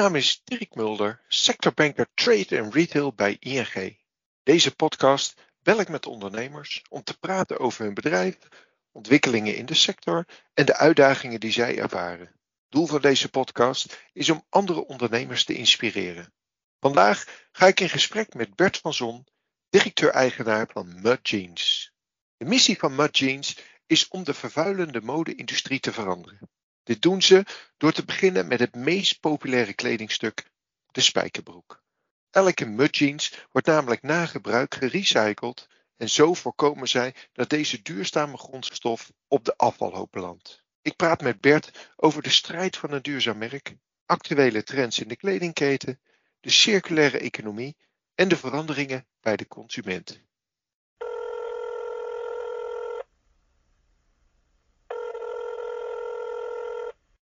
naam is Dirk Mulder, sectorbanker Trade en Retail bij ING. Deze podcast bel ik met ondernemers om te praten over hun bedrijf, ontwikkelingen in de sector en de uitdagingen die zij ervaren. Doel van deze podcast is om andere ondernemers te inspireren. Vandaag ga ik in gesprek met Bert van Zon, directeur-eigenaar van Mud Jeans. De missie van Mud Jeans is om de vervuilende mode-industrie te veranderen. Dit doen ze door te beginnen met het meest populaire kledingstuk, de spijkerbroek. Elke mudjeans wordt namelijk na gebruik gerecycled en zo voorkomen zij dat deze duurzame grondstof op de afvalhoop belandt. Ik praat met Bert over de strijd van een duurzaam merk, actuele trends in de kledingketen, de circulaire economie en de veranderingen bij de consument.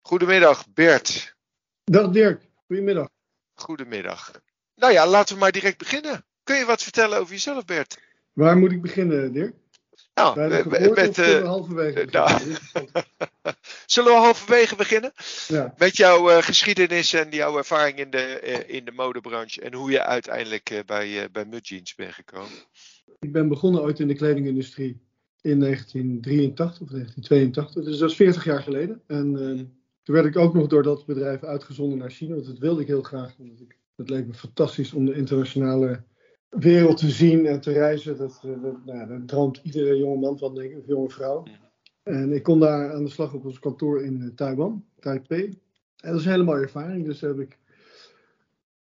Goedemiddag Bert. Dag Dirk, goedemiddag. Goedemiddag. Nou ja, laten we maar direct beginnen. Kun je wat vertellen over jezelf Bert? Waar moet ik beginnen Dirk? Nou, met, geboorte met, of halverwege? nou. zullen we halverwege beginnen? ja. Met jouw eh, geschiedenis en jouw ervaring in de, eh, in de modebranche en hoe je uiteindelijk eh, bij, bij Mudjeans bent gekomen. Ik ben begonnen ooit in de kledingindustrie in 1983 of 1982, dus dat is 40 jaar geleden. En eh, toen werd ik ook nog door dat bedrijf uitgezonden naar China, want dat wilde ik heel graag. Omdat ik, het leek me fantastisch om de internationale wereld te zien en te reizen. Dat, eh, dat, nou, dat droomt iedere jonge man van, denk ik, of jonge vrouw. En ik kon daar aan de slag op ons kantoor in eh, Taiwan, Taipei. En dat is een hele mooie ervaring. Dus heb ik,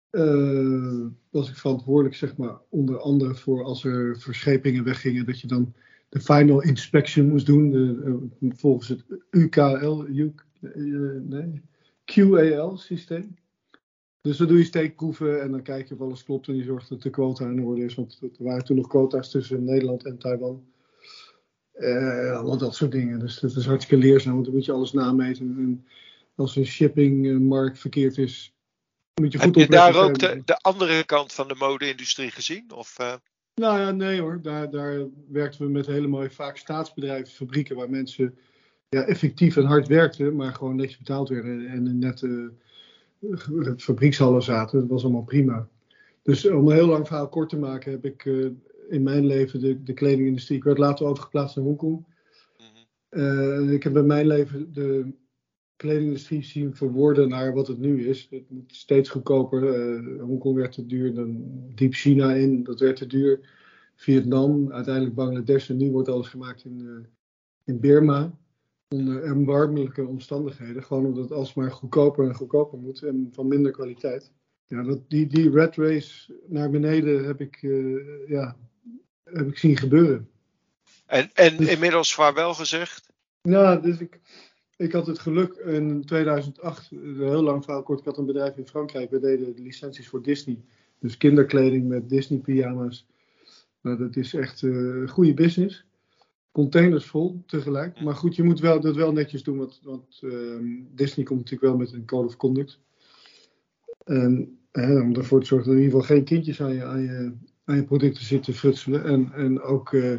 eh, was ik verantwoordelijk, zeg maar, onder andere voor als er verschepingen weggingen, dat je dan de final inspection moest doen. De, volgens het UKL, nee, QAL systeem. Dus dan doe je steekproeven en dan kijk je of alles klopt en je zorgt dat de quota in orde is. Want er waren toen nog quota's tussen Nederland en Taiwan. Eh, allemaal dat soort dingen. Dus dat is hartstikke leerzaam, want dan moet je alles nameten. En als een shippingmarkt verkeerd is, moet je goed Heb je daar ook de, de andere kant van de mode-industrie gezien? Of, eh, Nou ja, nee hoor. Daar, daar werkten we met hele mooie, vaak staatsbedrijven, fabrieken, waar mensen ja, effectief en hard werkten, maar gewoon netjes betaald werden en in nette eh, fabriekshallen zaten. Dat was allemaal prima. Dus om een heel lang verhaal kort te maken, heb ik eh, in mijn leven de, de kledingindustrie. Ik werd later overgeplaatst naar Hongkong. mhm. Eh, ik heb in mijn leven de kledingindustrie zien verworden naar wat het nu is. Het moet steeds goedkoper. Hongkong werd te duur, dan diep China in, dat werd te duur. Vietnam, uiteindelijk Bangladesh en nu wordt alles gemaakt in, eh, in Burma. Onder erbarmelijke omstandigheden. Gewoon omdat het alsmaar goedkoper en goedkoper moet en van minder kwaliteit. Ja, dat, die, die red race naar beneden heb ik, eh, ja, heb ik zien gebeuren. En, en Dus- inmiddels vaarwel gezegd? Nou, dus ik, ik had het geluk in 2008, een heel lang verhaal kort, ik had een bedrijf in Frankrijk, we deden de licenties voor Disney. Dus kinderkleding met Disney pyjama's. Nou, dat is echt eh goede business. Containers vol tegelijk. Maar goed, je moet wel, dat wel netjes doen, want, want ehm, Disney komt natuurlijk wel met een code of conduct. En hè, om ervoor te zorgen dat in ieder geval geen kindjes aan je, aan je, aan je producten zitten frutselen. En, en ook eh,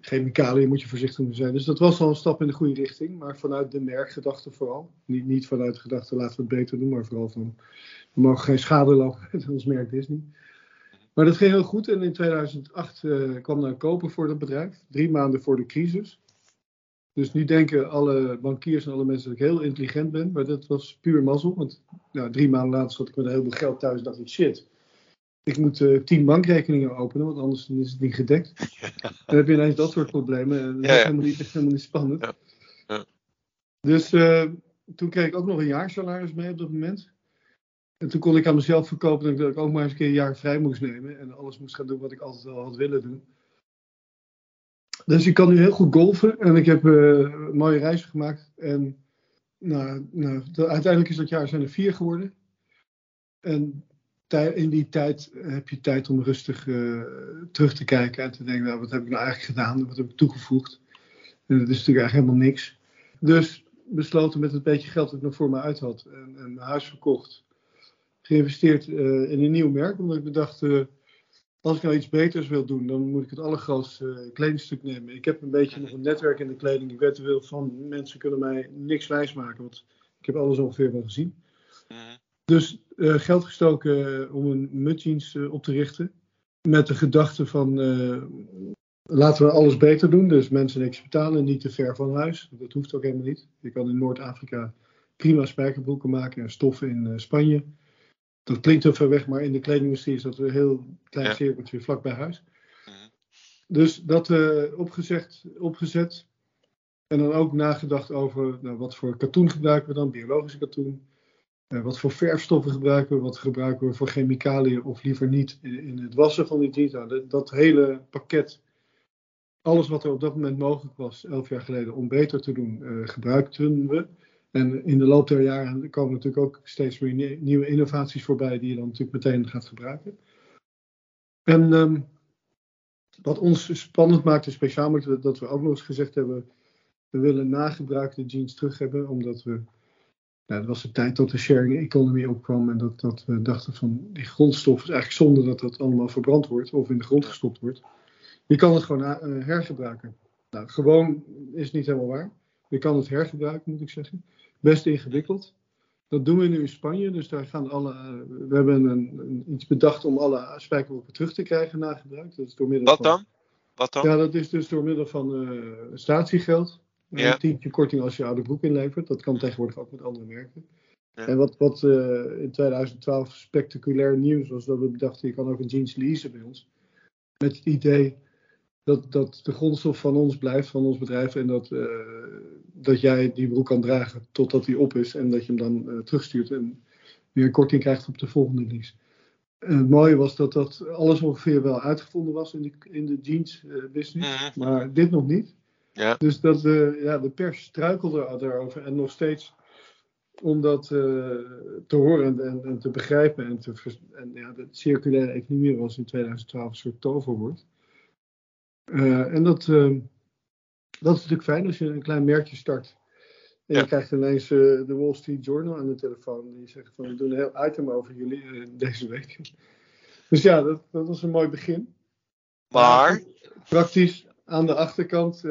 chemicaliën moet je voorzichtig mee zijn. Dus dat was al een stap in de goede richting, maar vanuit de merkgedachte vooral. Niet, niet vanuit de gedachte laten we het beter doen, maar vooral van we mogen geen schade lopen met ons merk Disney. Maar dat ging heel goed en in 2008 eh, kwam er een koper voor dat bedrijf, drie maanden voor de crisis. Dus nu denken alle bankiers en alle mensen dat ik heel intelligent ben, maar dat was puur mazzel. Want nou, drie maanden later zat ik met een heleboel geld thuis en dacht ik, shit, ik moet eh, tien bankrekeningen openen, want anders is het niet gedekt. Dan heb je ineens dat soort problemen. En dat Ja, is helemaal niet, helemaal niet spannend. Ja, ja. Dus eh, toen kreeg ik ook nog een jaarsalaris mee op dat moment. En toen kon ik aan mezelf verkopen dat ik ook maar eens een keer een jaar vrij moest nemen. En alles moest gaan doen wat ik altijd al had willen doen. Dus ik kan nu heel goed golfen. En ik heb eh, mooie reizen gemaakt. En nou, nou, de- uiteindelijk is dat jaar zijn er vier geworden. En in die tijd heb je tijd om rustig eh, terug te kijken en te denken, nou, wat heb ik nou eigenlijk gedaan? Wat heb ik toegevoegd? En dat is natuurlijk eigenlijk helemaal niks. Dus besloten met het beetje geld dat ik nog voor me uit had en een huis verkocht. Geïnvesteerd eh, in een nieuw merk, omdat ik bedacht, eh, als ik nou iets beters wil doen, dan moet ik het allergrootste eh, kledingstuk nemen. Ik heb een beetje nog een netwerk in de kleding. Ik weet wel van mensen kunnen mij niks wijsmaken, want ik heb alles ongeveer wel gezien. Mhm. Dus geld gestoken om een mudjeans op te richten. Met de gedachte van laten we alles beter doen. Dus mensen niks betalen, niet te ver van huis. Dat hoeft ook helemaal niet. Je kan in Noord-Afrika prima spijkerbroeken maken en stoffen in Spanje. Dat klinkt heel ver weg, maar in de kledingindustrie is dat een heel klein ja. cirkeltje vlak bij huis. Mhm. Dus dat opgezet, opgezet. En dan ook nagedacht over nou, wat voor katoen gebruiken we dan, biologische katoen. Uh, wat voor verfstoffen gebruiken we, wat gebruiken we voor chemicaliën of liever niet in, in het wassen van die jeans. Nou, dat, hele pakket, alles wat er op dat moment mogelijk was, elf jaar geleden, om beter te doen, uh, gebruikten we. En in de loop der jaren komen natuurlijk ook steeds weer nieuwe innovaties voorbij die je dan natuurlijk meteen gaat gebruiken. En um, wat ons spannend maakt en speciaal maakt, dat we ook nog eens gezegd hebben, we willen nagebruikte jeans terug hebben, omdat we, nou, dat was de tijd tot de sharing economy opkwam en dat, dat we dachten van die grondstof is eigenlijk zonde dat dat allemaal verbrand wordt of in de grond gestopt wordt. Je kan het gewoon uh, hergebruiken. Nou, gewoon is niet helemaal waar. Je kan het hergebruiken, moet ik zeggen. Best ingewikkeld. Dat doen we nu in Spanje. Dus daar gaan alle. Uh, we hebben een, een, iets bedacht om alle spijkerbroeken terug te krijgen na gebruik. Dat is door middel Wat van, dan? Wat dan? Ja, dat is dus door middel van uh, statiegeld. Ja. Een tientje korting als je oude broek inlevert. Dat kan tegenwoordig ook met andere merken. Ja. En wat, wat uh, in 2012 spectaculair nieuws was, dat we bedachten, je kan ook een jeans leasen bij ons. Met het idee dat, dat de grondstof van ons blijft, van ons bedrijf. En dat, uh, dat jij die broek kan dragen totdat die op is. En dat je hem dan uh, terugstuurt en weer een korting krijgt op de volgende lease. En het mooie was dat dat alles ongeveer wel uitgevonden was in de, in de jeans business. Mm -hmm. Maar dit nog niet. Ja. Dus dat de, ja, de pers struikelde daarover en nog steeds om dat uh, te horen en, en, te begrijpen. En, te, en ja, de circulaire economie was in 2012 een soort toverwoord. Uh, en dat, uh, dat is natuurlijk fijn als je een klein merkje start. En ja. je krijgt ineens de Wall Street Journal aan de telefoon. Die zeggen van we doen een heel item over jullie deze week. Dus ja, dat, dat was een mooi begin. Maar. Praktisch aan de achterkant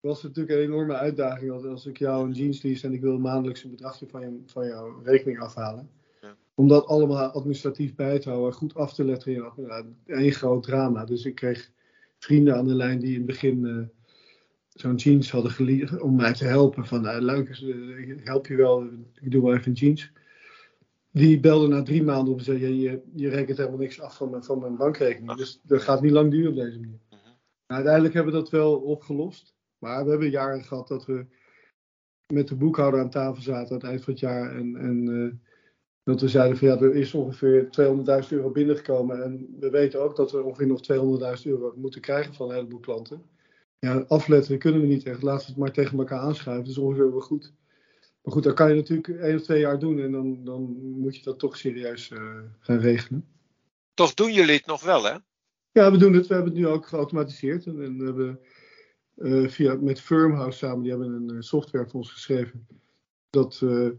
was het natuurlijk een enorme uitdaging. Als, als ik jou een jeans lease en ik wil maandelijks een bedragje van, je, van jouw rekening afhalen. Ja. Om dat allemaal administratief bij te houden, goed af te letteren. Een groot drama. Dus ik kreeg vrienden aan de lijn die in het begin uh, zo'n jeans hadden geleerd om mij te helpen. Van nou, leuk, ik help je wel, ik doe wel even jeans. Die belden na drie maanden op en zei: je, je, je rekent helemaal niks af van mijn, van mijn bankrekening. Dus dat gaat niet lang duren op deze manier. Nou, uiteindelijk hebben we dat wel opgelost. Maar we hebben jaren gehad dat we met de boekhouder aan tafel zaten aan het eind van het jaar. En, en uh, dat we zeiden van ja, er is ongeveer 200.000 euro binnengekomen. En we weten ook dat we ongeveer nog 200.000 euro moeten krijgen van een heleboel klanten. Ja, afletten kunnen we niet echt. Laten we het maar tegen elkaar aanschuiven. Dat is ongeveer wel goed. Maar goed, dat kan je natuurlijk één of twee jaar doen. En dan, dan moet je dat toch serieus uh, gaan regelen. Toch doen jullie het nog wel, hè? Ja, we doen het. We hebben het nu ook geautomatiseerd. En, en we hebben uh, via, met Firmhouse samen, die hebben een software voor ons geschreven. Dat, uh,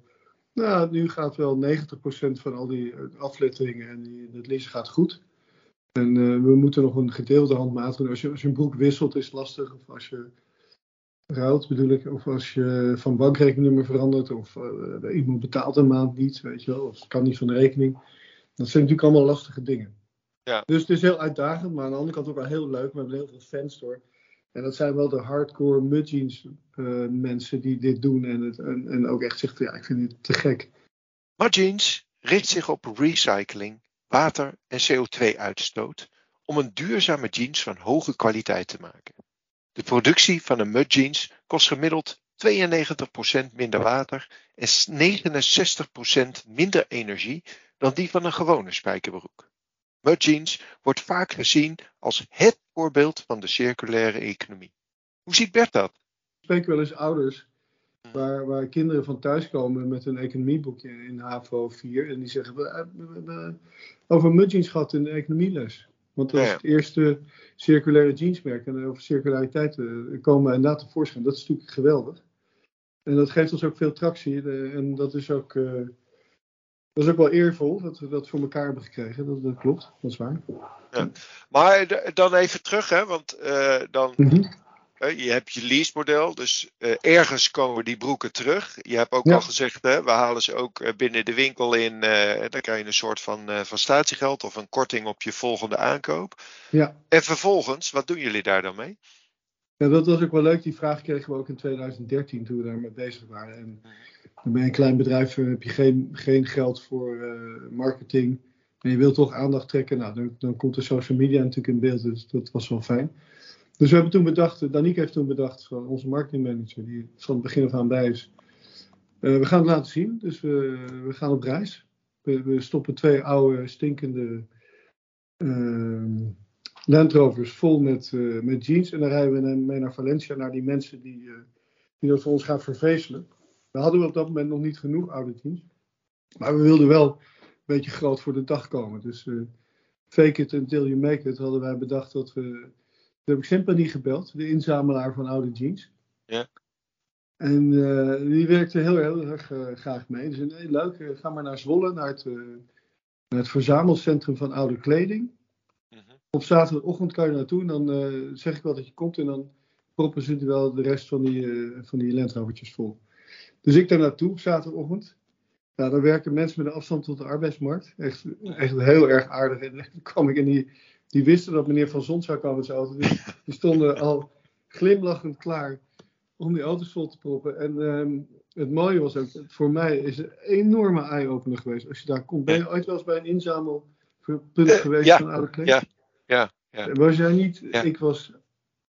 nou, nu gaat wel 90% van al die afletteringen en die, het lezen gaat goed. En uh, we moeten nog een gedeelde handmaat doen. Als je, als je een broek wisselt is het lastig. Of als je rouwt bedoel ik. Of als je van bankrekeningnummer verandert. Of iemand betaalt een maand niet, weet je wel. Of kan niet van de rekening. Dat zijn natuurlijk allemaal lastige dingen. Ja. Dus het is heel uitdagend, maar aan de andere kant ook wel heel leuk. We hebben heel veel fans door. En dat zijn wel de hardcore mudjeans uh, mensen die dit doen. En, het, en, en, ook echt zeggen, ja, ik vind het te gek. Mudjeans richt zich op recycling, water en CO2-uitstoot om een duurzame jeans van hoge kwaliteit te maken. De productie van een mudjeans kost gemiddeld 92% minder water en 69% minder energie dan die van een gewone spijkerbroek. Mudjeans wordt vaak gezien als het voorbeeld van de circulaire economie. Hoe ziet Bert dat? Ik spreek wel eens ouders waar, waar kinderen van thuis komen met een economieboekje in HAVO 4 en die zeggen, we hebben over mudjeans gehad in de economieles. Want dat is het eerste circulaire jeansmerk en over circulariteit komen inderdaad tevoorschijn. Dat is natuurlijk geweldig. En dat geeft ons ook veel tractie uh, en dat is ook... Uh, dat is ook wel eervol dat we dat voor elkaar hebben gekregen. Dat, dat klopt, dat is waar. Ja. Maar dan even terug, hè, want uh, dan. Mm -hmm. je hebt je leasemodel, dus uh, ergens komen die broeken terug. Je hebt ook Ja. al gezegd, hè, we halen ze ook eh, binnen de winkel in. eh, dan krijg je een soort van, eh, van statiegeld of een korting op je volgende aankoop. Ja. En vervolgens, wat doen jullie daar dan mee? Ja, dat was ook wel leuk. Die vraag kregen we ook in 2013 toen we daarmee bezig waren. En bij een klein bedrijf eh, heb je geen, geen geld voor eh, marketing. En je wilt toch aandacht trekken. Nou, dan, dan komt de social media natuurlijk in beeld. Dus dat was wel fijn. Dus we hebben toen bedacht, eh, Danique heeft toen bedacht van onze marketingmanager, die van het begin af aan bij is. we gaan het laten zien. Dus we, we gaan op reis. We, stoppen twee oude, stinkende ehm, Land Rovers vol met, met jeans. En dan rijden we mee naar Valencia, naar die mensen die, die dat voor ons gaan vervezelen. We hadden op dat moment nog niet genoeg oude jeans. Maar we wilden wel een beetje groot voor de dag komen. Dus eh, fake it until you make it hadden wij bedacht dat we... Toen heb ik Sympany gebeld, de inzamelaar van oude jeans. Ja. En eh, die werkte heel, heel erg eh, graag mee. Dus nee, leuk, ga maar naar Zwolle, naar het, naar het verzamelcentrum van oude kleding. Mhm. Op zaterdagochtend kan je naartoe en dan zeg ik wel dat je komt en dan proppen ze wel de rest van die, van die vol. Dus ik daar naartoe op zaterdagochtend. Nou, daar werken mensen met een afstand tot de arbeidsmarkt. Echt, echt heel erg aardig. En toen kwam ik en die, die wisten dat meneer Van Zon zou komen met zijn auto. Dus die stonden al glimlachend klaar om die auto's vol te proppen. En ehm, het mooie was ook, voor mij is het een enorme eye-opener geweest. Als je daar komt, ben je ooit wel eens bij een inzamelpunt Eh, geweest ja, van oude kleding? ja, ja, ja. Was jij niet? Ja. Ik was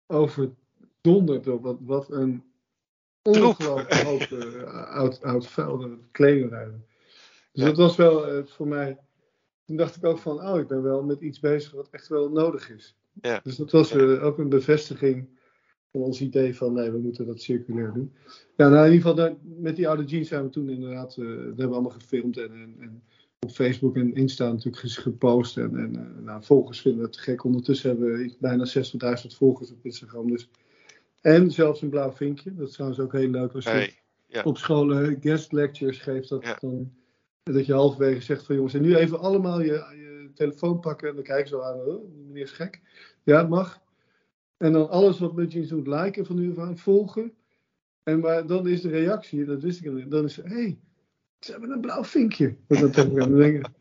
overdonderd door wat, wat een. Ongelooflijk hoop eh, oud, oud vuil kleding rijden. Dus Ja. dat was wel eh, voor mij. Toen dacht ik ook van, oh, ik ben wel met iets bezig wat echt wel nodig is. Ja. Dus dat was Ja. eh, ook een bevestiging van ons idee van, nee, we moeten dat circulair doen. Ja, nou, in ieder geval, daar- met die oude jeans zijn we toen inderdaad, eh, dat hebben we allemaal gefilmd en, en, en op Facebook en Insta natuurlijk gepost. En, en eh, nou, volgers vinden het gek. Ondertussen hebben we bijna 60.000 volgers op Instagram. Dus. En zelfs een blauw vinkje. Dat is trouwens ook heel leuk als je Hey, op scholen guest lectures geeft. Dat, dan, dat je halverwege zegt van jongens, en nu even allemaal je, je telefoon pakken. En dan kijken ze aan, oh, meneer is gek. Ja, het mag. En dan alles wat met je doet liken van nu af aan, volgen. En maar dan is de reactie, dat wist ik al niet, dan is hé, hey, ze hebben een blauw vinkje. Dat dan elkaar denken.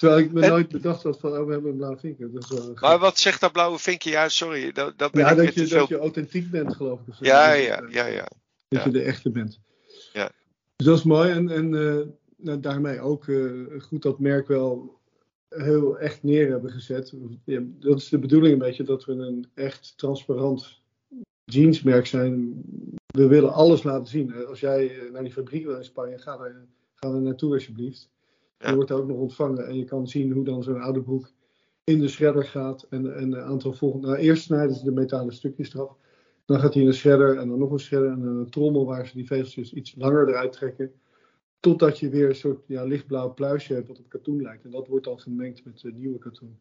Terwijl ik me En- nooit bedacht had van, oh, we hebben een blauw vinkje. Dat is wel gek. Maar wat zegt dat blauwe vinkje? Ja, sorry, dat, dat ben ja, ik dat je, veel. dat je authentiek bent, geloof ik. Ja, Dat je, ja, eh, ja, ja. Dat je de echte bent. Ja. Dus dat is mooi. En, en eh, nou, daarmee ook eh, goed dat merk wel heel echt neer hebben gezet. Ja, dat is de bedoeling een beetje, dat we een echt transparant jeansmerk zijn. We willen alles laten zien. Als jij naar die fabriek wil in Spanje, ga er, ga er naartoe alsjeblieft. Je wordt ook nog ontvangen en je kan zien hoe dan zo'n oude broek in de shredder gaat. En, en een aantal volgende. Nou, eerst snijden ze de metalen stukjes eraf. Dan gaat hij in een shredder en dan nog een shredder en dan een trommel waar ze die vezeltjes iets langer eruit trekken. Totdat je weer een soort ja, lichtblauw pluisje hebt wat op katoen lijkt. En dat wordt dan gemengd met eh, nieuwe katoen.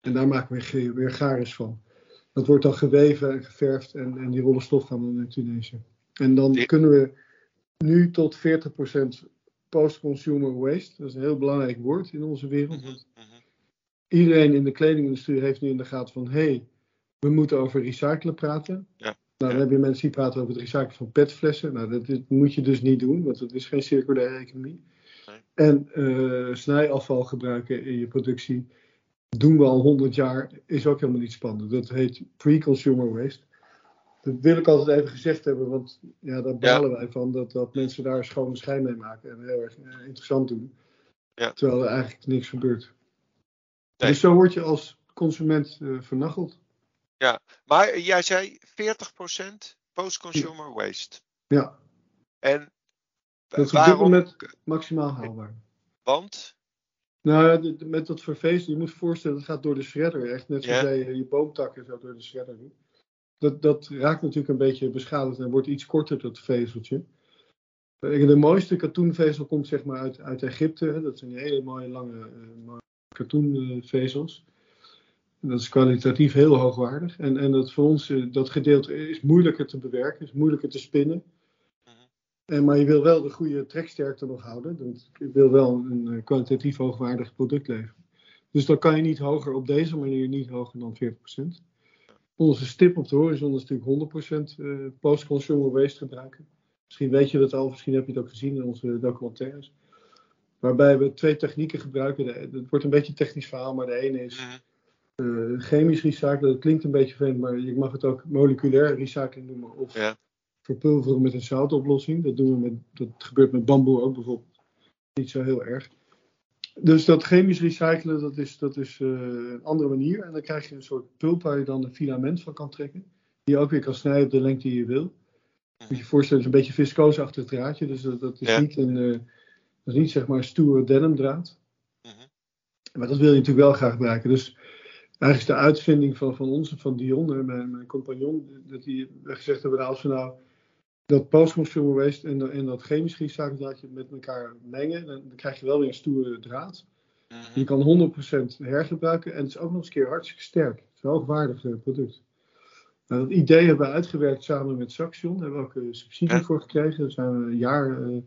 En daar maken we weer, garis van. Dat wordt dan geweven en geverfd en, en die rollen stof gaan dan naar Tunesië. En dan kunnen we nu tot 40% post-consumer waste. Dat is een heel belangrijk woord in onze wereld. Mhm, Want mhm. iedereen in de kledingindustrie heeft nu in de gaten van... hé, hey, we moeten over recyclen praten. Ja. Nou, dan heb je mensen die praten over het recyclen van petflessen. Nou, dat, moet je dus niet doen, want het is geen circulaire economie. Nee. En eh, snijafval gebruiken in je productie doen we al 100 jaar, is ook helemaal niet spannend. Dat heet pre-consumer waste. Dat wil ik altijd even gezegd hebben, want ja, daar balen wij van dat, dat mensen daar schone schijn mee maken en heel erg eh, interessant doen. Ja. Terwijl er eigenlijk niks gebeurt. Nee. Dus zo word je als consument eh vernacheld. Maar jij zei 40% post-consumer waste. Ja, En dat is op dit waarom? moment maximaal haalbaar. Want? Nou ja, met dat vervezelen, je moet je voorstellen, dat gaat door de shredder. Echt net zoals Ja. jij eh, je boomtakken zo door de shredder doet. Dat, dat raakt natuurlijk een beetje beschadigd en wordt iets korter, dat vezeltje. De mooiste katoenvezel komt zeg maar uit, uit Egypte. Dat zijn hele mooie lange eh, katoenvezels. En Dat is kwalitatief heel hoogwaardig. En, en dat voor ons, eh, dat gedeelte is moeilijker te bewerken, is moeilijker te spinnen. Mhm. En, maar je wil wel de goede treksterkte nog houden. Je wil wel een eh, kwalitatief hoogwaardig product leveren. Dus dan kan je niet hoger op deze manier, niet hoger dan 40%. Onze stip op de horizon is natuurlijk 100% uh, post-consumer waste gebruiken. Misschien weet je dat al, misschien heb je het ook gezien in onze documentaires. Waarbij we twee technieken gebruiken. Het wordt een beetje een technisch verhaal, maar de ene is uh, chemisch recyclen. Dat klinkt een beetje vreemd, maar je mag het ook moleculair recycling noemen. Of ja. verpulveren met een zoutoplossing. Dat, doen we met, dat gebeurt met bamboe ook bijvoorbeeld. Niet zo heel erg. Dus dat chemisch recyclen, dat is, dat is uh, een andere manier. En dan krijg je een soort pulp waar je dan een filament van kan trekken. Die je ook weer kan snijden op de lengte die je wil. Moet je je voorstellen, het is een beetje viscoos achter het draadje. Dus dat, dat is niet een, uh, dat is niet zeg maar een stoere denimdraad. Mm Maar dat wil je natuurlijk wel graag gebruiken. Dus eigenlijk is de uitvinding van, van ons, van Dion, mijn, mijn compagnon, dat hij gezegd hebben, nou, als we nou dat post-consumer waste en, en dat chemisch recyclaadje met elkaar mengen, dan, dan, krijg je wel weer een stoere draad. Mhm. Je kan 100% hergebruiken en het is ook nog eens een keer hartstikke sterk. Het is een hoogwaardig uh, product. Nou, dat idee hebben we uitgewerkt samen met Saxion. Daar hebben we ook een subsidie voor gekregen. Daar zijn we een jaar, uh,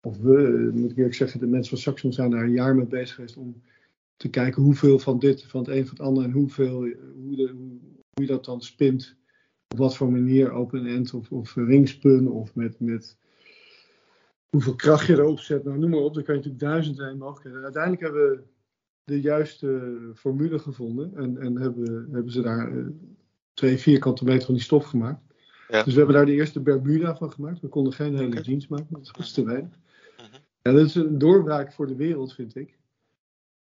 of we, moet ik eerlijk zeggen, de mensen van Saxion zijn daar een jaar mee bezig geweest om te kijken hoeveel van dit, van het een van het ander en hoeveel, hoe, de, hoe, hoe je dat dan spint op wat voor manier open end of, of ringspun of met, met hoeveel kracht je erop zet. Nou, noem maar op, dan kan je natuurlijk duizend en mogelijkheden. Uiteindelijk hebben we de juiste formule gevonden en, en hebben, hebben ze daar uh, twee vierkante meter van die stof gemaakt. Ja. Dus we hebben daar de eerste Bermuda van gemaakt. We konden geen hele jeans maken, dat was te weinig. Mhm. Ja, dat is een doorbraak voor de wereld, vind ik.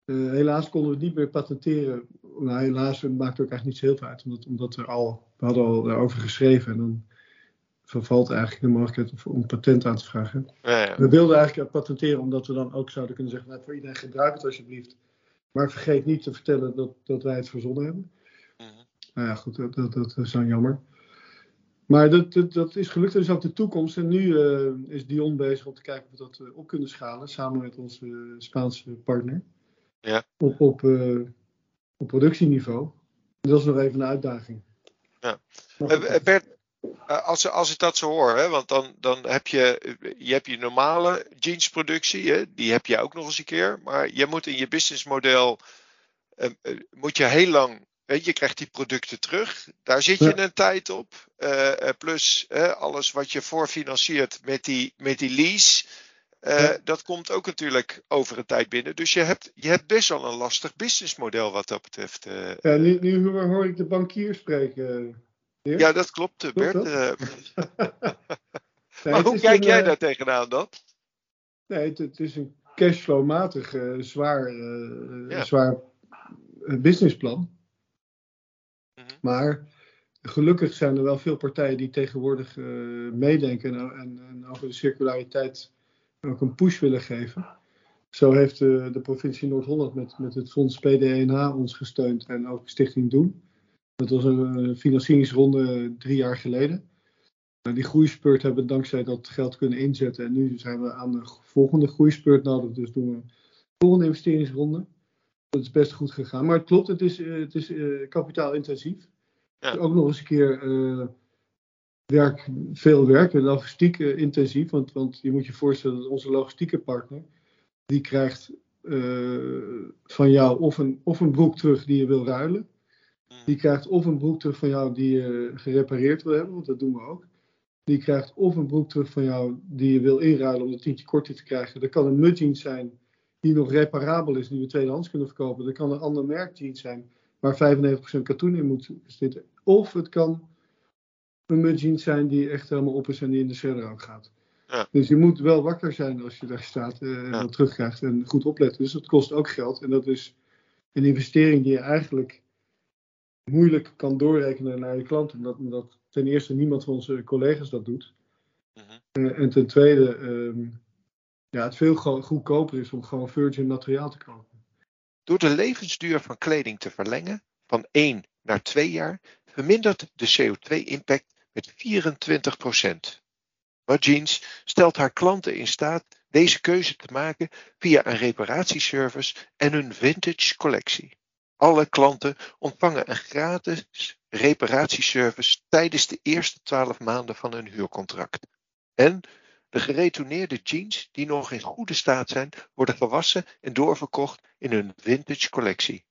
Uh, helaas konden we het niet meer patenteren. Nou, helaas maakt het ook eigenlijk niet zo heel veel uit, omdat, omdat we al, we hadden al daarover geschreven en dan vervalt eigenlijk de mogelijkheid om patent aan te vragen. Ja, ja. We wilden eigenlijk patenteren omdat we dan ook zouden kunnen zeggen, nou, voor iedereen gebruik het alsjeblieft. Maar vergeet niet te vertellen dat, dat wij het verzonnen hebben. Mhm. Nou ja, goed, dat, dat, dat, is dan jammer. Maar dat, dat, dat is gelukt, dat is ook de toekomst. En nu uh, is Dion bezig om te kijken of we dat uh, op kunnen schalen, samen met onze Spaanse partner. Ja. Op, op, uh, op productieniveau. Dat is nog even een uitdaging. Ja. Bert, als, als ik dat zo hoor, hè, want dan, dan heb je, je, hebt je normale jeansproductie, hè, die heb je ook nog eens een keer. Maar je moet in je businessmodel, uh, moet je heel lang je krijgt die producten terug. Daar zit je een tijd op. Uh, plus uh, alles wat je voorfinanciert met die, met die lease. Uh, dat komt ook natuurlijk over een tijd binnen. Dus je hebt, je hebt best wel een lastig businessmodel wat dat betreft. ja, nu, nu hoor ik de bankier spreken. Ja, dat klopt, Bert. maar hoe kijk jij daar tegenaan dan? Nee, het, het is een cashflow-matig zwaar, ja. zwaar businessplan. Maar gelukkig zijn er wel veel partijen die tegenwoordig uh, meedenken en, en, en, over de circulariteit ook een push willen geven. Zo heeft uh, de provincie Noord-Holland met, met het fonds PDNH ons gesteund en ook Stichting Doen. Dat was een financieringsronde drie jaar geleden. Nou, die groeispurt hebben we dankzij dat geld kunnen inzetten. En nu zijn we aan de volgende groeispurt nodig. Dus doen we een volgende investeringsronde. Dat is best goed gegaan. Maar het klopt, het is, uh, het is kapitaalintensief. Ja. Ook nog eens een keer uh, werk, veel werk en logistiek intensief. Want, want je moet je voorstellen dat onze logistieke partner, die krijgt van jou of een, of een broek terug die je wil ruilen. Mm. Die krijgt of een broek terug van jou die je gerepareerd wil hebben, want dat doen we ook. Die krijgt of een broek terug van jou die je wil inruilen om een tientje korter te krijgen. Dat kan een mudjeans zijn die nog reparabel is, die we tweedehands kunnen verkopen. Dat kan een ander merk jeans zijn waar 95% katoen in moet zitten. Of het kan een mudjeans zijn die echt helemaal op is en die in de ook gaat. Ja. Dus je moet wel wakker zijn als je daar staat eh, en dat terugkrijgt en goed opletten. Dus dat kost ook geld en dat is een investering die je eigenlijk moeilijk kan doorrekenen naar je klant. Omdat, omdat ten eerste niemand van onze collega's dat doet. Mhm. uh, en ten tweede ehm, ja, het veel goedkoper is om gewoon virgin materiaal te kopen. Door de levensduur van kleding te verlengen van 1 naar 2 jaar vermindert de CO2-impact met 24%. Maar Jeans stelt haar klanten in staat deze keuze te maken via een reparatieservice en een vintage collectie. Alle klanten ontvangen een gratis reparatieservice tijdens de eerste 12 maanden van hun huurcontract. En de geretourneerde jeans die nog in goede staat zijn, worden gewassen en doorverkocht in een vintage collectie.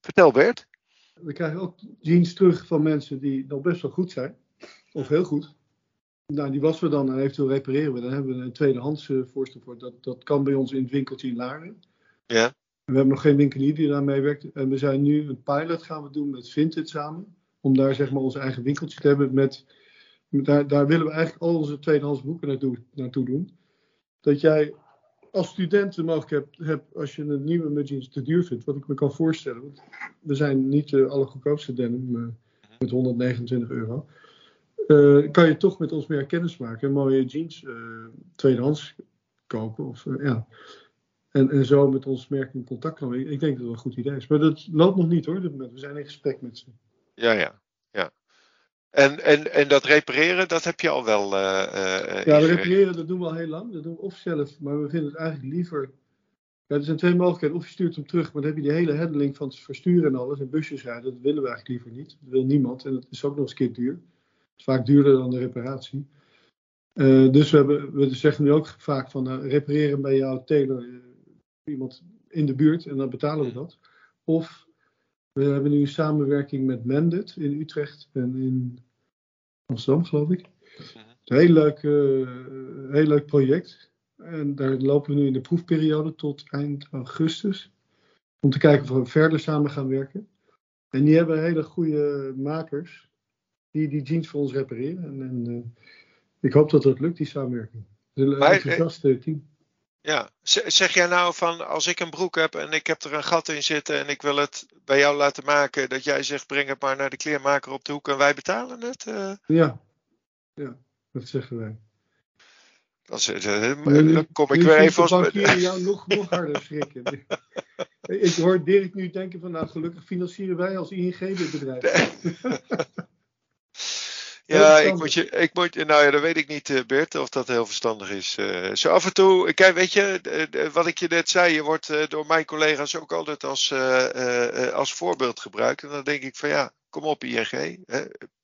Vertel Bert. we krijgen ook jeans terug van mensen die nog best wel goed zijn. Of heel goed. Nou, die wassen we dan en eventueel repareren we. Dan hebben we een tweedehands uh, voorstel voor. Dat, dat kan bij ons in het winkeltje in Laren. Ja. We hebben nog geen winkelier die daar meewerkt. En we zijn nu een pilot gaan we doen met Vinted samen. Om daar zeg maar ons eigen winkeltje te hebben. Met, daar, daar willen we eigenlijk al onze tweedehands boeken naartoe, naartoe doen. Dat jij als student de mogelijkheid hebt, hebt, als je een nieuwe mudjeans te duur vindt. Wat ik me kan voorstellen. Want we zijn niet de allergoedkoopste denim met 129 euro. Uh, kan je toch met ons meer kennis maken. Mooie jeans uh, tweedehands kopen. Of, uh, ja. En, en zo met ons merk in contact komen. Ik, ik denk dat dat een goed idee is. Maar dat loopt nog niet hoor. We zijn in gesprek met ze. Ja, ja. ja. En, en, en dat repareren, dat heb je al wel. ja, dat repareren dat doen we al heel lang. Dat doen we of zelf. Maar we vinden het eigenlijk liever. Ja, er zijn twee mogelijkheden. Of je stuurt hem terug, maar dan heb je die hele handling van het versturen en alles. En busjes rijden, dat willen we eigenlijk liever niet. Dat wil niemand. En dat is ook nog eens een keer duur vaak duurder dan de reparatie. Uh, dus we, hebben, we zeggen nu ook vaak van uh, repareren bij jouw tailor uh, iemand in de buurt en dan betalen we dat. Of we hebben nu een samenwerking met Mendit in Utrecht en in Amsterdam, geloof ik. Het is een heel leuk, heel leuk project. En daar lopen we nu in de proefperiode tot eind augustus. Om te kijken of we verder samen gaan werken. En die hebben hele goede makers die die jeans voor ons repareren. En, en uh, ik hoop dat dat lukt, die samenwerking. Een maar, enthousiaste team. Ja, zeg jij nou van als ik een broek heb en ik heb er een gat in zitten en ik wil het bij jou laten maken, dat jij zegt breng het maar naar de kleermaker op de hoek en wij betalen het? Uh... Ja. ja, dat zeggen wij. Dan, dan kom ik weer even als... jou nog, nog harder schrikken. ik hoor Dirk nu denken van nou gelukkig financieren wij als ING dit bedrijf. Ja, ik moet je, ik moet, nou ja, dat weet ik niet, uh, Bert, of dat heel verstandig is. Uh, zo af en toe, kijk, weet je, wat ik je net zei, je wordt uh, door mijn collega's ook altijd als, als voorbeeld gebruikt. En dan denk ik van ja, kom op ING,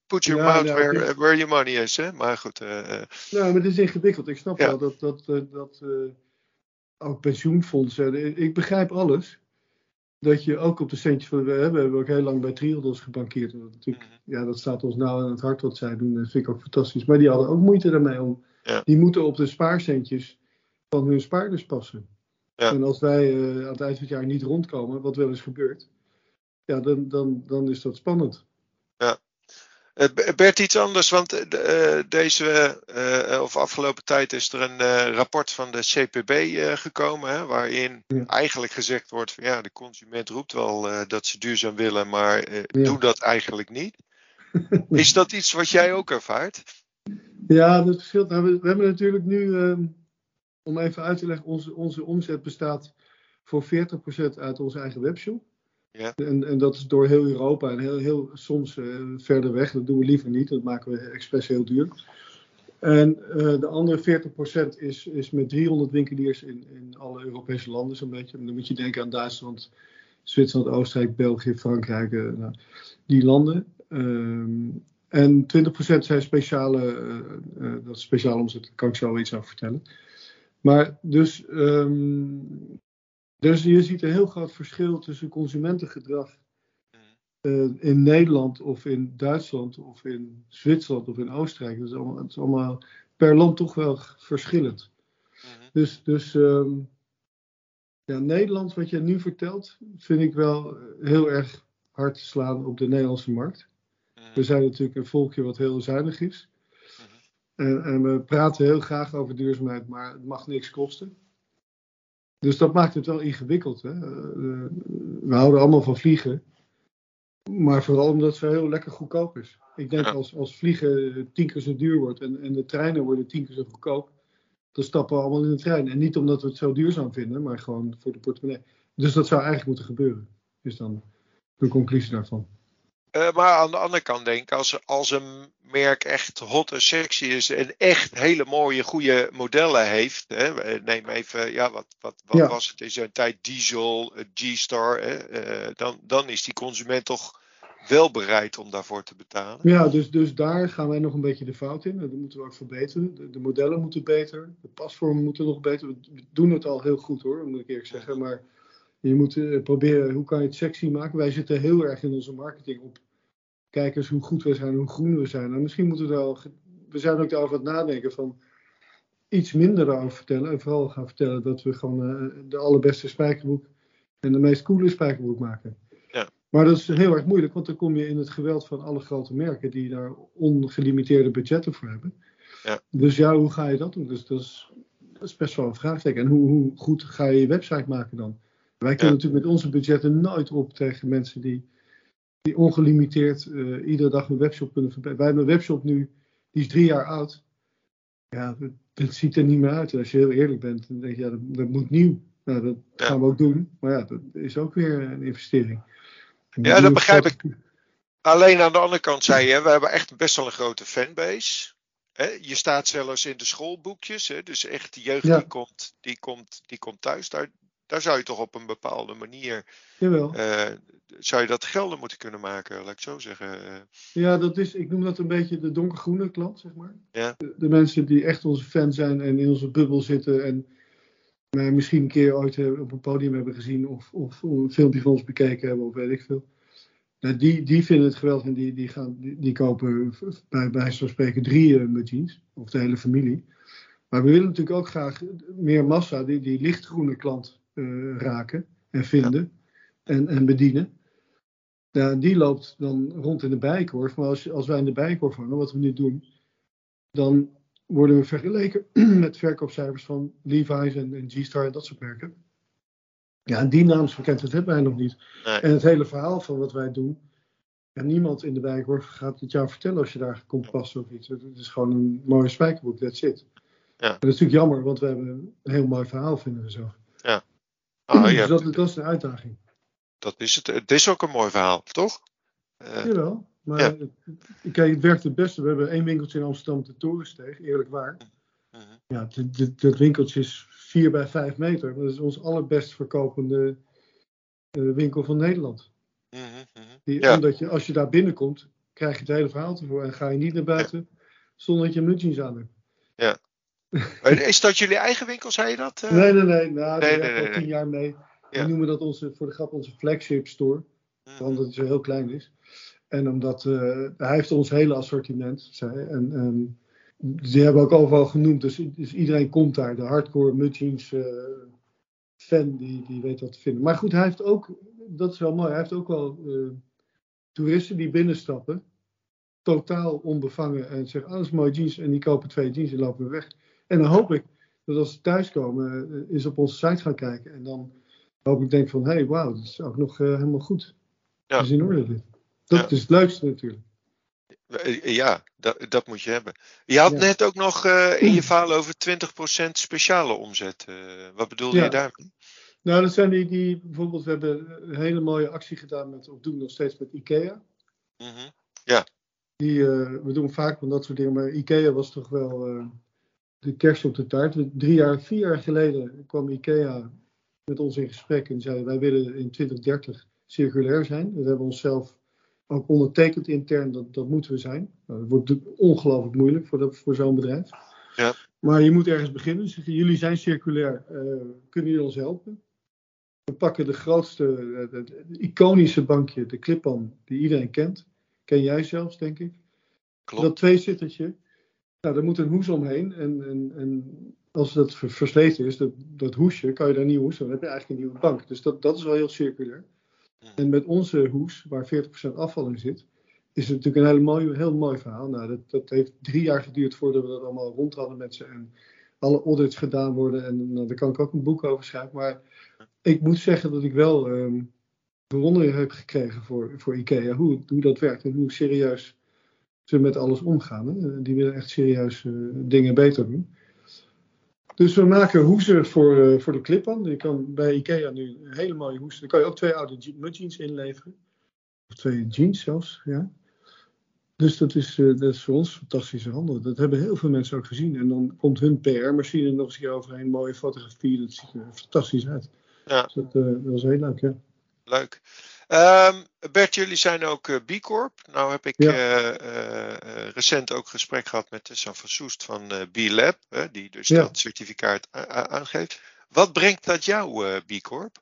put your ja, mouth where, where your money is, hè. Maar goed. nou, maar het is ingewikkeld. Ik snap wel dat, dat, dat ook pensioenfondsen, ik begrijp alles dat je ook op de centjes van. We hebben ook heel lang bij Triodos gebankeerd. Dat, natuurlijk, mhm. ja, dat staat ons nou aan het hart wat zij doen. Dat vind ik ook fantastisch. Maar die hadden ook moeite daarmee om. Ja. Die moeten op de spaarcentjes van hun spaarders passen. Ja. En als wij uh, aan het eind van het jaar niet rondkomen, wat wel eens gebeurt, ja, dan, dan, dan is dat spannend. Uh, Bert, iets anders, want uh, deze uh, of afgelopen tijd is er een rapport van de CPB gekomen, hè, waarin ja. eigenlijk gezegd wordt: van, ja, de consument roept wel dat ze duurzaam willen, maar ja. doe dat eigenlijk niet. is dat iets wat jij ook ervaart? Ja, dat verschilt. Nou, we, we, hebben natuurlijk nu, ehm, om even uit te leggen, onze, onze omzet bestaat voor 40% uit onze eigen webshop. En, en dat is door heel Europa en heel, heel soms uh, verder weg. Dat doen we liever niet, dat maken we expres heel duur. En uh, de andere 40% is, is met 300 winkeliers in, in alle Europese landen zo'n beetje. Dan moet je denken aan Duitsland, Zwitserland, Oostenrijk, België, Frankrijk, uh, nou, die landen. Um, en 20% zijn speciale, dat speciaal omzet, daar kan ik zo iets over vertellen. Maar dus um, dus je ziet een heel groot verschil tussen consumentengedrag uh, in Nederland of in Duitsland of in Zwitserland of in Oostenrijk. Dat is allemaal, het is allemaal per land toch wel verschillend. Mm-hmm. Dus, dus um, ja, Nederland, wat je nu vertelt, vind ik wel heel erg hard slaan op de Nederlandse markt. Mm-hmm. We zijn natuurlijk een volkje wat heel zuinig is. En, en we praten heel graag over duurzaamheid, maar het mag niks kosten. Dus dat maakt het wel ingewikkeld. Hè? Uh, we houden allemaal van vliegen. Maar vooral omdat het zo heel lekker goedkoop is. Ik denk als, als vliegen tien keer zo duur wordt en, en de treinen worden tien keer zo goedkoop. Dan stappen we allemaal in de trein. En niet omdat we het zo duurzaam vinden, maar gewoon voor de portemonnee. Dus dat zou eigenlijk moeten gebeuren. Is dan de conclusie daarvan. Uh, maar aan de andere kant denk ik, als, als een merk echt hot en sexy is en echt hele mooie, goede modellen heeft. Hè, neem even, ja, wat, wat, wat ja. was het in zijn tijd? Diesel, eh, G-Star. Uh, dan, dan is die consument toch wel bereid om daarvoor te betalen. Ja, dus, dus daar gaan wij nog een beetje de fout in. Dat moeten we ook verbeteren. De, de modellen moeten beter. De pasvormen moeten nog beter. We doen het al heel goed hoor, moet ik eerlijk zeggen. Maar Je moet eh, proberen, hoe kan je het sexy maken? Wij zitten heel erg in onze marketing op. Kijk eens hoe goed we zijn, hoe groen we zijn. En misschien moeten we wel, we zijn ook daarover aan het nadenken van iets minder daarover vertellen. En vooral gaan vertellen dat we gewoon uh, de allerbeste spijkerbroek en de meest coole spijkerbroek maken. Ja. Maar dat is heel erg moeilijk, want dan kom je in het geweld van alle grote merken die daar ongelimiteerde budgetten voor hebben. Ja. Dus ja, hoe ga je dat doen? Dus dat is, dat is best wel een vraagteken. En hoe, hoe goed ga je je website maken dan? Wij kunnen natuurlijk met onze budgetten nooit op tegen mensen die, die ongelimiteerd eh, iedere dag een webshop kunnen verbeteren. Wij hebben een webshop nu, die is drie jaar oud. Ja, dat, dat ziet er niet meer uit. En als je heel eerlijk bent, dan denk je, ja, dat, dat moet nieuw. Nou, dat gaan we ook doen. Maar ja, dat is ook weer een investering. Ja, dat begrijp ik. Alleen aan de andere kant zei je, we hebben echt best wel een grote fanbase. Je staat zelfs in de schoolboekjes. Dus echt de jeugd Ja. die, komt, die, komt, die komt thuis. Daar, daar zou je toch op een bepaalde manier. Jawel. eh, zou je dat gelden moeten kunnen maken, laat ik zo zeggen. eh. Ja, dat is, ik noem dat een beetje de donkergroene klant, zeg maar. Ja. De, de mensen die echt onze fan zijn en in onze bubbel zitten en mij misschien een keer ooit eh, op een podium hebben gezien of, of een filmpje van ons bekeken hebben of weet ik veel. Nou, die, die vinden het geweldig en die, die, gaan, die, die kopen bij, bij zo'n spreken drie uh, jeans, of de hele familie. Maar we willen natuurlijk ook graag meer massa, die, die lichtgroene klant raken en vinden en, en bedienen. Ja, die loopt dan rond in de bijenkorf. Maar als, als wij in de bijenkorf hangen, wat we nu doen, dan worden we vergeleken met verkoopcijfers van Levi's en, en G-Star en dat soort merken. Ja, en die naamsbekendheid hebben wij nog niet. Nee. En het hele verhaal van wat wij doen, ja, niemand in de bijenkorf gaat het jou vertellen als je daar komt passen of iets. Het is gewoon een mooie spijkerboek, that's it. Ja. En dat is natuurlijk jammer, want we hebben een heel mooi verhaal, vinden we zo. Ah, ja, dus dat, dat is een uitdaging. dat is het. Het is ook een mooi verhaal, toch? Eh, Jawel, maar Ja. het, kijk, het werkt het beste. We hebben één winkeltje in Amsterdam, de Torensteeg, eerlijk waar. mhm. Ja, dat winkeltje is 4 bij 5 meter. Dat is ons allerbest verkopende eh, winkel van Nederland. Mhm, mhm. Die, Ja. Omdat je, als je daar binnenkomt, krijg je het hele verhaal ervoor. En ga je niet naar buiten zonder dat je mutjes aan hebt. Eh, Is dat jullie eigen winkel, zei je dat? Nee, nee, nee. Nou, Nee, daar nee, al tien jaar mee. We noemen dat onze, voor de grap onze flagship store. Mhm. omdat het zo heel klein is. En omdat eh, hij heeft ons hele assortiment. Zei, en die hebben we ook overal genoemd. Dus, dus iedereen komt daar. De hardcore Mudgeons eh fan die, die weet wat te vinden. Maar goed, hij heeft ook, dat is wel mooi, hij heeft ook wel eh, toeristen die binnenstappen. Totaal onbevangen en zeggen, oh dat is mooi jeans. En die kopen twee jeans en lopen weer weg. En dan hoop ik dat als ze thuiskomen, eh, eens op onze site gaan kijken. En dan hoop ik denk van, hé, hey, wauw, dat is ook nog eh, helemaal goed. Ja. Dat is in orde dit. Dat Ja. is het leukste natuurlijk. Eh, Ja, dat, dat moet je hebben. Je had Ja. net ook nog in je verhaal over 20% speciale omzet. wat bedoelde Ja. je daarmee? Nou, dat zijn die, die bijvoorbeeld, we hebben een hele mooie actie gedaan met, of doen nog steeds met IKEA. Mhm. Die, eh, we doen vaak van dat soort dingen, maar IKEA was toch wel de kerst op de taart. Drie jaar, vier jaar geleden kwam IKEA met ons in gesprek en zei wij willen in 2030 circulair zijn. Dat hebben we onszelf ook ondertekend intern, dat, dat moeten we zijn. Nou, dat wordt ongelooflijk moeilijk voor, dat, voor zo'n bedrijf. Ja. Maar je moet ergens beginnen. Ze zeggen, jullie zijn circulair, eh, kunnen jullie ons helpen? We pakken de grootste, de iconische bankje, de Clip-On, die iedereen kent. Ken jij zelfs, denk ik. Klopt. Dat tweezittertje. Nou, daar moet een hoes omheen. En, en, en als dat ver- versleten is, dat, dat hoesje, kan je daar een nieuwe hoes. Dan heb je eigenlijk een nieuwe bank. Dus dat, dat is wel heel circulair. En met onze hoes, waar 40% afval in zit, is het natuurlijk een heel mooi, heel mooi verhaal. Nou, dat, dat heeft drie jaar geduurd voordat we dat allemaal rond hadden met ze. En alle audits gedaan worden. En nou, daar kan ik ook een boek over schrijven. Maar ik moet zeggen dat ik wel ehm, bewondering heb gekregen voor, voor IKEA. Hoe, hoe dat werkt en hoe serieus ze met alles omgaan. Hè. Die willen echt serieus eh, dingen beter doen. Dus we maken hoesen voor, eh, voor de clip-on. Je kan bij IKEA nu een hele mooie hoes. Daar kan je ook twee oude je- mudjeans inleveren. Of twee jeans zelfs, ja. Dus dat is, eh, dat is voor ons fantastische handel. Dat hebben heel veel mensen ook gezien. En dan komt hun PR-machine nog eens overheen. Mooie fotografie, dat ziet er fantastisch uit. Ja. Dus dat, dat was heel leuk, ja. Leuk. Ehm, Bert, jullie zijn ook eh, B Corp. Nou heb ik Ja. eh, eh, recent ook gesprek gehad met Tessa van Soest van B Lab, die dus Ja. dat certificaat aangeeft. Wat brengt dat jou, B Corp?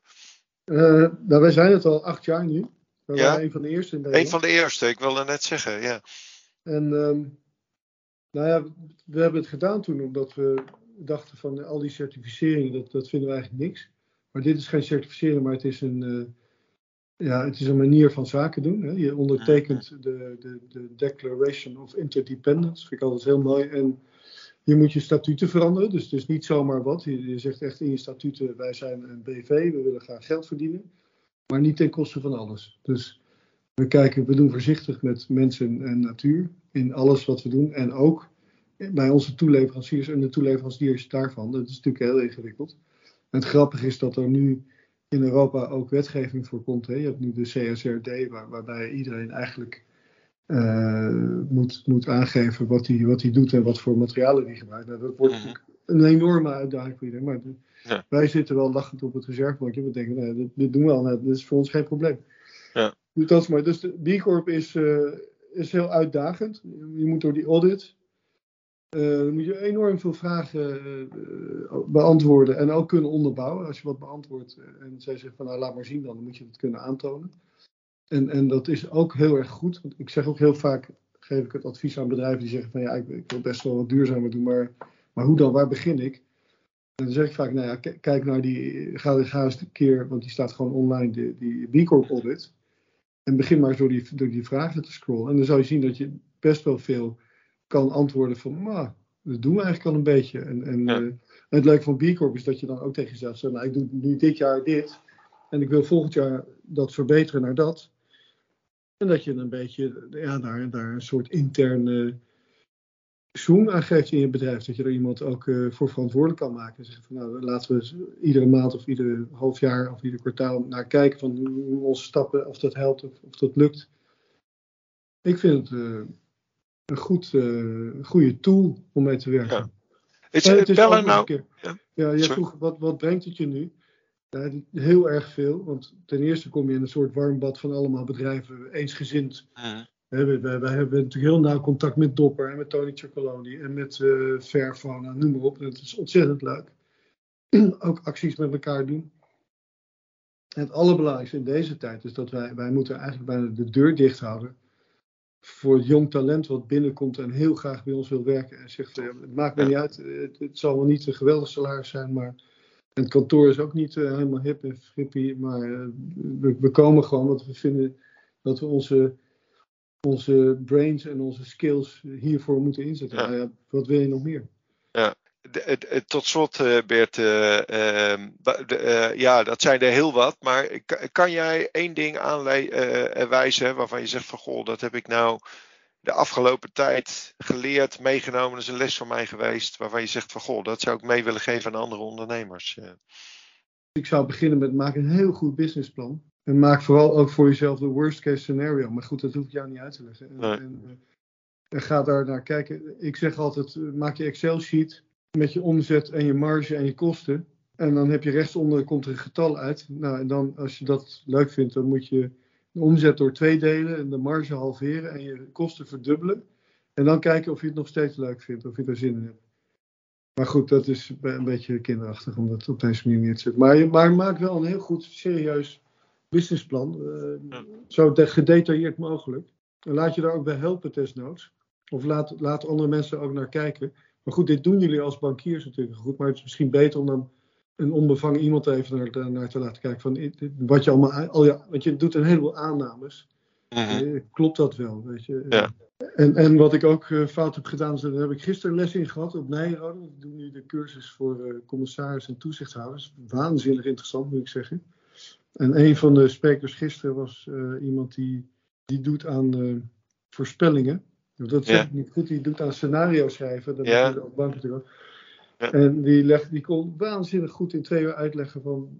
Nou, wij zijn het al acht jaar nu. We Ja? waren een van de eerste in Nederland. Een van de eerste, ik wilde net zeggen, ja. En ehm, nou ja, we hebben het gedaan toen omdat we dachten van al die certificeringen, dat, dat vinden we eigenlijk niks. Maar dit is geen certificering, maar het is een, ja, het is een manier van zaken doen. Hè. Je ondertekent de, de, de Declaration of Interdependence, vind ik altijd heel mooi. En je moet je statuten veranderen, dus het is niet zomaar wat. Je, je zegt echt in je statuten, wij zijn een BV, we willen graag geld verdienen. Maar niet ten koste van alles. Dus we kijken, we doen voorzichtig met mensen en natuur in alles wat we doen. En ook bij onze toeleveranciers en de toeleveranciers daarvan. Dat is natuurlijk heel ingewikkeld. En het grappige is dat er nu in Europa ook wetgeving voor komt. Hè. Je hebt nu de CSRD, waar, waarbij iedereen eigenlijk eh, moet, moet aangeven wat hij wat hij doet en wat voor materialen hij gebruikt. Nou, dat wordt natuurlijk een enorme uitdaging voor iedereen. Maar de- Ja. wij zitten wel lachend op het reservebankje. We denken, nee, dit, dit doen we al. Nou, dit is voor ons geen probleem. Ja. Dus dat is mooi. Dus de B Corp is, eh, is heel uitdagend. Je moet door die audit. Eh, dan moet je enorm veel vragen eh, beantwoorden en ook kunnen onderbouwen. Als je wat beantwoordt eh, en zij zegt van nou laat maar zien dan, dan moet je het kunnen aantonen. En, en dat is ook heel erg goed. Want ik zeg ook heel vaak, geef ik het advies aan bedrijven die zeggen van ja, ik, ik wil best wel wat duurzamer doen, maar, maar hoe dan, waar begin ik? En dan zeg ik vaak, nou ja, kijk naar die, ga, eens een keer, want die staat gewoon online, die, die B Corp audit. En begin maar door die, door die vragen te scrollen. En dan zou je zien dat je best wel veel kan antwoorden van, nou, dat doen we eigenlijk al een beetje. En, en, Ja. eh, het leuke van B Corp is dat je dan ook tegen jezelf zegt, nou, ik doe nu dit jaar dit. En ik wil volgend jaar dat verbeteren naar dat. En dat je een beetje ja, daar, daar een soort interne zoom aan geeft in je bedrijf. Dat je er iemand ook eh, voor verantwoordelijk kan maken. En zeggen van nou, laten we iedere maand of ieder half jaar of ieder kwartaal naar kijken van hoe hoe onze stappen, of dat helpt of, of dat lukt. Ik vind het eh, een goed, eh, goede tool om mee te werken. Ja. Is, En het is bellen nou, keer- Ja. Ja, jij vroeg wat, wat brengt het je nu? Heel erg veel. Want ten eerste kom je in een soort warm bad van allemaal bedrijven, eensgezind. Mhm. Hè, Wij, hebben natuurlijk heel nauw contact met Dopper en met Tony Chocoloni en met eh Fairphone en noem maar op. En het is ontzettend leuk. Ook acties met elkaar doen. En het allerbelangrijkste in deze tijd is dat wij, wij moeten eigenlijk bijna de deur dicht houden voor jong talent wat binnenkomt en heel graag bij ons wil werken. En zegt, ja, het maakt me niet uit, het, het zal wel niet een geweldig salaris zijn, maar en het kantoor is ook niet eh, helemaal hip en frippy, maar eh, we, we komen gewoon, want we vinden dat we onze, onze brains en onze skills hiervoor moeten inzetten. Ja. Nou ja, wat wil je nog meer? Tot slot, eh, Bert, eh, ehm, eh, ja, dat zijn er heel wat. Maar ka- kan jij één ding aanwijzen waarvan je zegt van goh, dat heb ik nou de afgelopen tijd geleerd, meegenomen, dat is een les van mij geweest, waarvan je zegt van goh, dat zou ik mee willen geven aan andere ondernemers. Ik zou beginnen met maak een heel goed businessplan. En maak vooral ook voor jezelf de worst case scenario. Maar goed, dat hoef ik jou niet uit te leggen. En, Nee. en, en ga daar naar kijken. Ik zeg altijd, maak je Excel sheet met je omzet en je marge en je kosten. En dan heb je rechtsonder komt er een getal uit. Nou, en dan als je dat leuk vindt, dan moet je de omzet door twee delen en de marge halveren en je kosten verdubbelen. En dan kijken of je het nog steeds leuk vindt, of je er zin in hebt. Maar goed, dat is een beetje kinderachtig om dat op deze manier neer te zetten. Maar, maar maak wel een heel goed, serieus businessplan. eh. Zo de- gedetailleerd mogelijk. En laat je daar ook bij helpen, desnoods. Of laat, laat andere mensen ook naar kijken. Maar goed, dit doen jullie als bankiers natuurlijk goed. Maar het is misschien beter om dan een onbevangen iemand even naar, naar te laten kijken. Van wat je allemaal. Al ja, want je doet een heleboel aannames. mhm. Eh, Klopt dat wel? Weet je? Ja. En, en wat ik ook eh, fout heb gedaan, is, daar heb ik gisteren les in gehad op Nijrode. Ik doe nu de cursus voor eh, commissaris en toezichthouders. Waanzinnig interessant, moet ik zeggen. En een van de sprekers gisteren was eh, iemand die, die doet aan eh, voorspellingen. Dat Ja. ik niet goed, die doet aan scenario schrijven. Dat Ja. je op bank natuurlijk ook. Ja. En die, legt, die kon waanzinnig goed in twee uur uitleggen van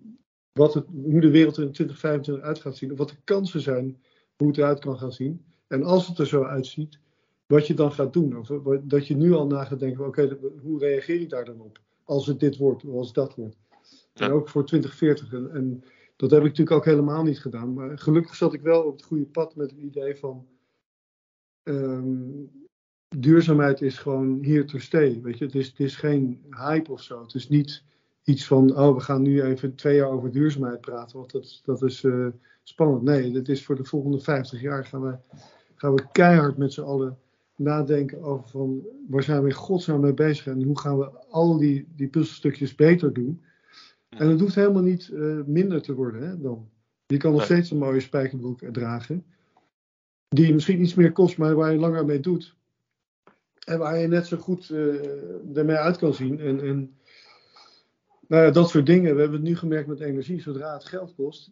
wat het, hoe de wereld er in 2025 uit gaat zien. Of wat de kansen zijn, hoe het eruit kan gaan zien. En als het er zo uitziet, wat je dan gaat doen. Of dat je nu al na gaat denken, oké, hoe reageer ik daar dan op? Als het dit wordt, of als dat wordt. En ook voor 2040. En, en dat heb ik natuurlijk ook helemaal niet gedaan. Maar gelukkig zat ik wel op het goede pad met het idee van... ehm, duurzaamheid is gewoon hier to stay. Weet je? Het, is, het is geen hype of zo. Het is niet iets van, oh, we gaan nu even twee jaar over duurzaamheid praten, want dat, dat is uh, spannend. Nee, dit is voor de volgende 50 jaar gaan we, gaan we keihard met z'n allen nadenken over van, waar zijn we in godsnaam mee bezig en hoe gaan we al die, die puzzelstukjes beter doen. En het hoeft helemaal niet uh, minder te worden hè, dan. Je kan nog steeds een mooie spijkerbroek dragen. Die misschien iets meer kost, maar waar je langer mee doet. En waar je net zo goed uh, ermee uit kan zien. En, en nou ja, dat soort dingen. We hebben het nu gemerkt met energie. Zodra het geld kost,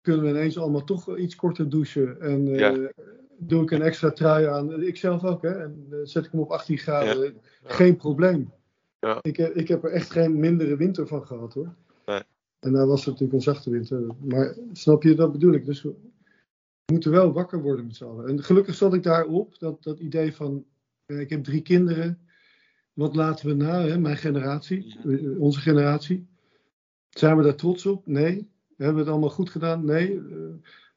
kunnen we ineens allemaal toch iets korter douchen. En uh, doe ik een extra trui aan. Ik zelf ook, hè. En uh, zet ik hem op 18 graden. Ja. Geen probleem. Ja. Ik, ik heb er echt geen mindere winter van gehad, hoor. Nee. En daar was het natuurlijk een zachte winter. Maar snap je, dat bedoel ik. Dus we moeten wel wakker worden met z'n allen. En gelukkig zat ik daarop, dat, dat idee van, ik heb drie kinderen. Wat laten we na, hè? mijn generatie, eh, onze generatie? Zijn we daar trots op? Nee. Hebben we het allemaal goed gedaan? Nee. Uh,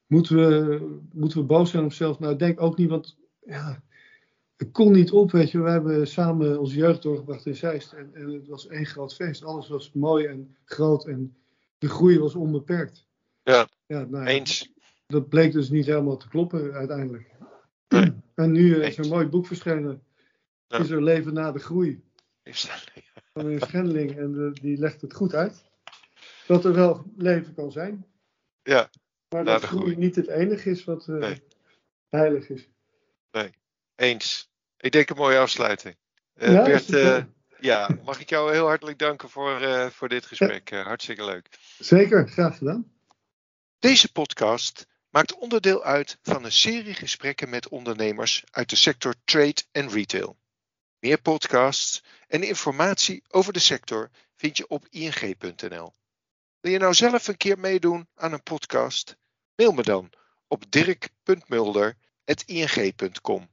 moeten, we, moeten we boos zijn op onszelf? Nou, ik denk ook niet, want ja, het kon niet op, weet je. We hebben samen onze jeugd doorgebracht in Zeist. En, en het was één groot feest. Alles was mooi en groot en de groei was onbeperkt. Ja, ja nou, eens. Dat bleek dus niet helemaal te kloppen uiteindelijk. Nee. En nu is er een mooi boek verschenen. Ja. Is er leven na de groei? Van een Schendeling. En de, die legt het goed uit. Dat er wel leven kan zijn. Ja. Maar dat groei, groei, niet het enige is wat uh, nee. heilig is. Nee, eens. Ik denk een mooie afsluiting. Uh, ja, Bert, uh, ja, mag ik jou heel hartelijk danken voor, voor dit gesprek. Ja. hartstikke leuk. Zeker, graag gedaan. Deze podcast maakt onderdeel uit van een serie gesprekken met ondernemers uit de sector trade en retail. Meer podcasts en informatie over de sector vind je op ing.nl. Wil je nou zelf een keer meedoen aan een podcast? Mail me dan op dirk.mulder.ing.com.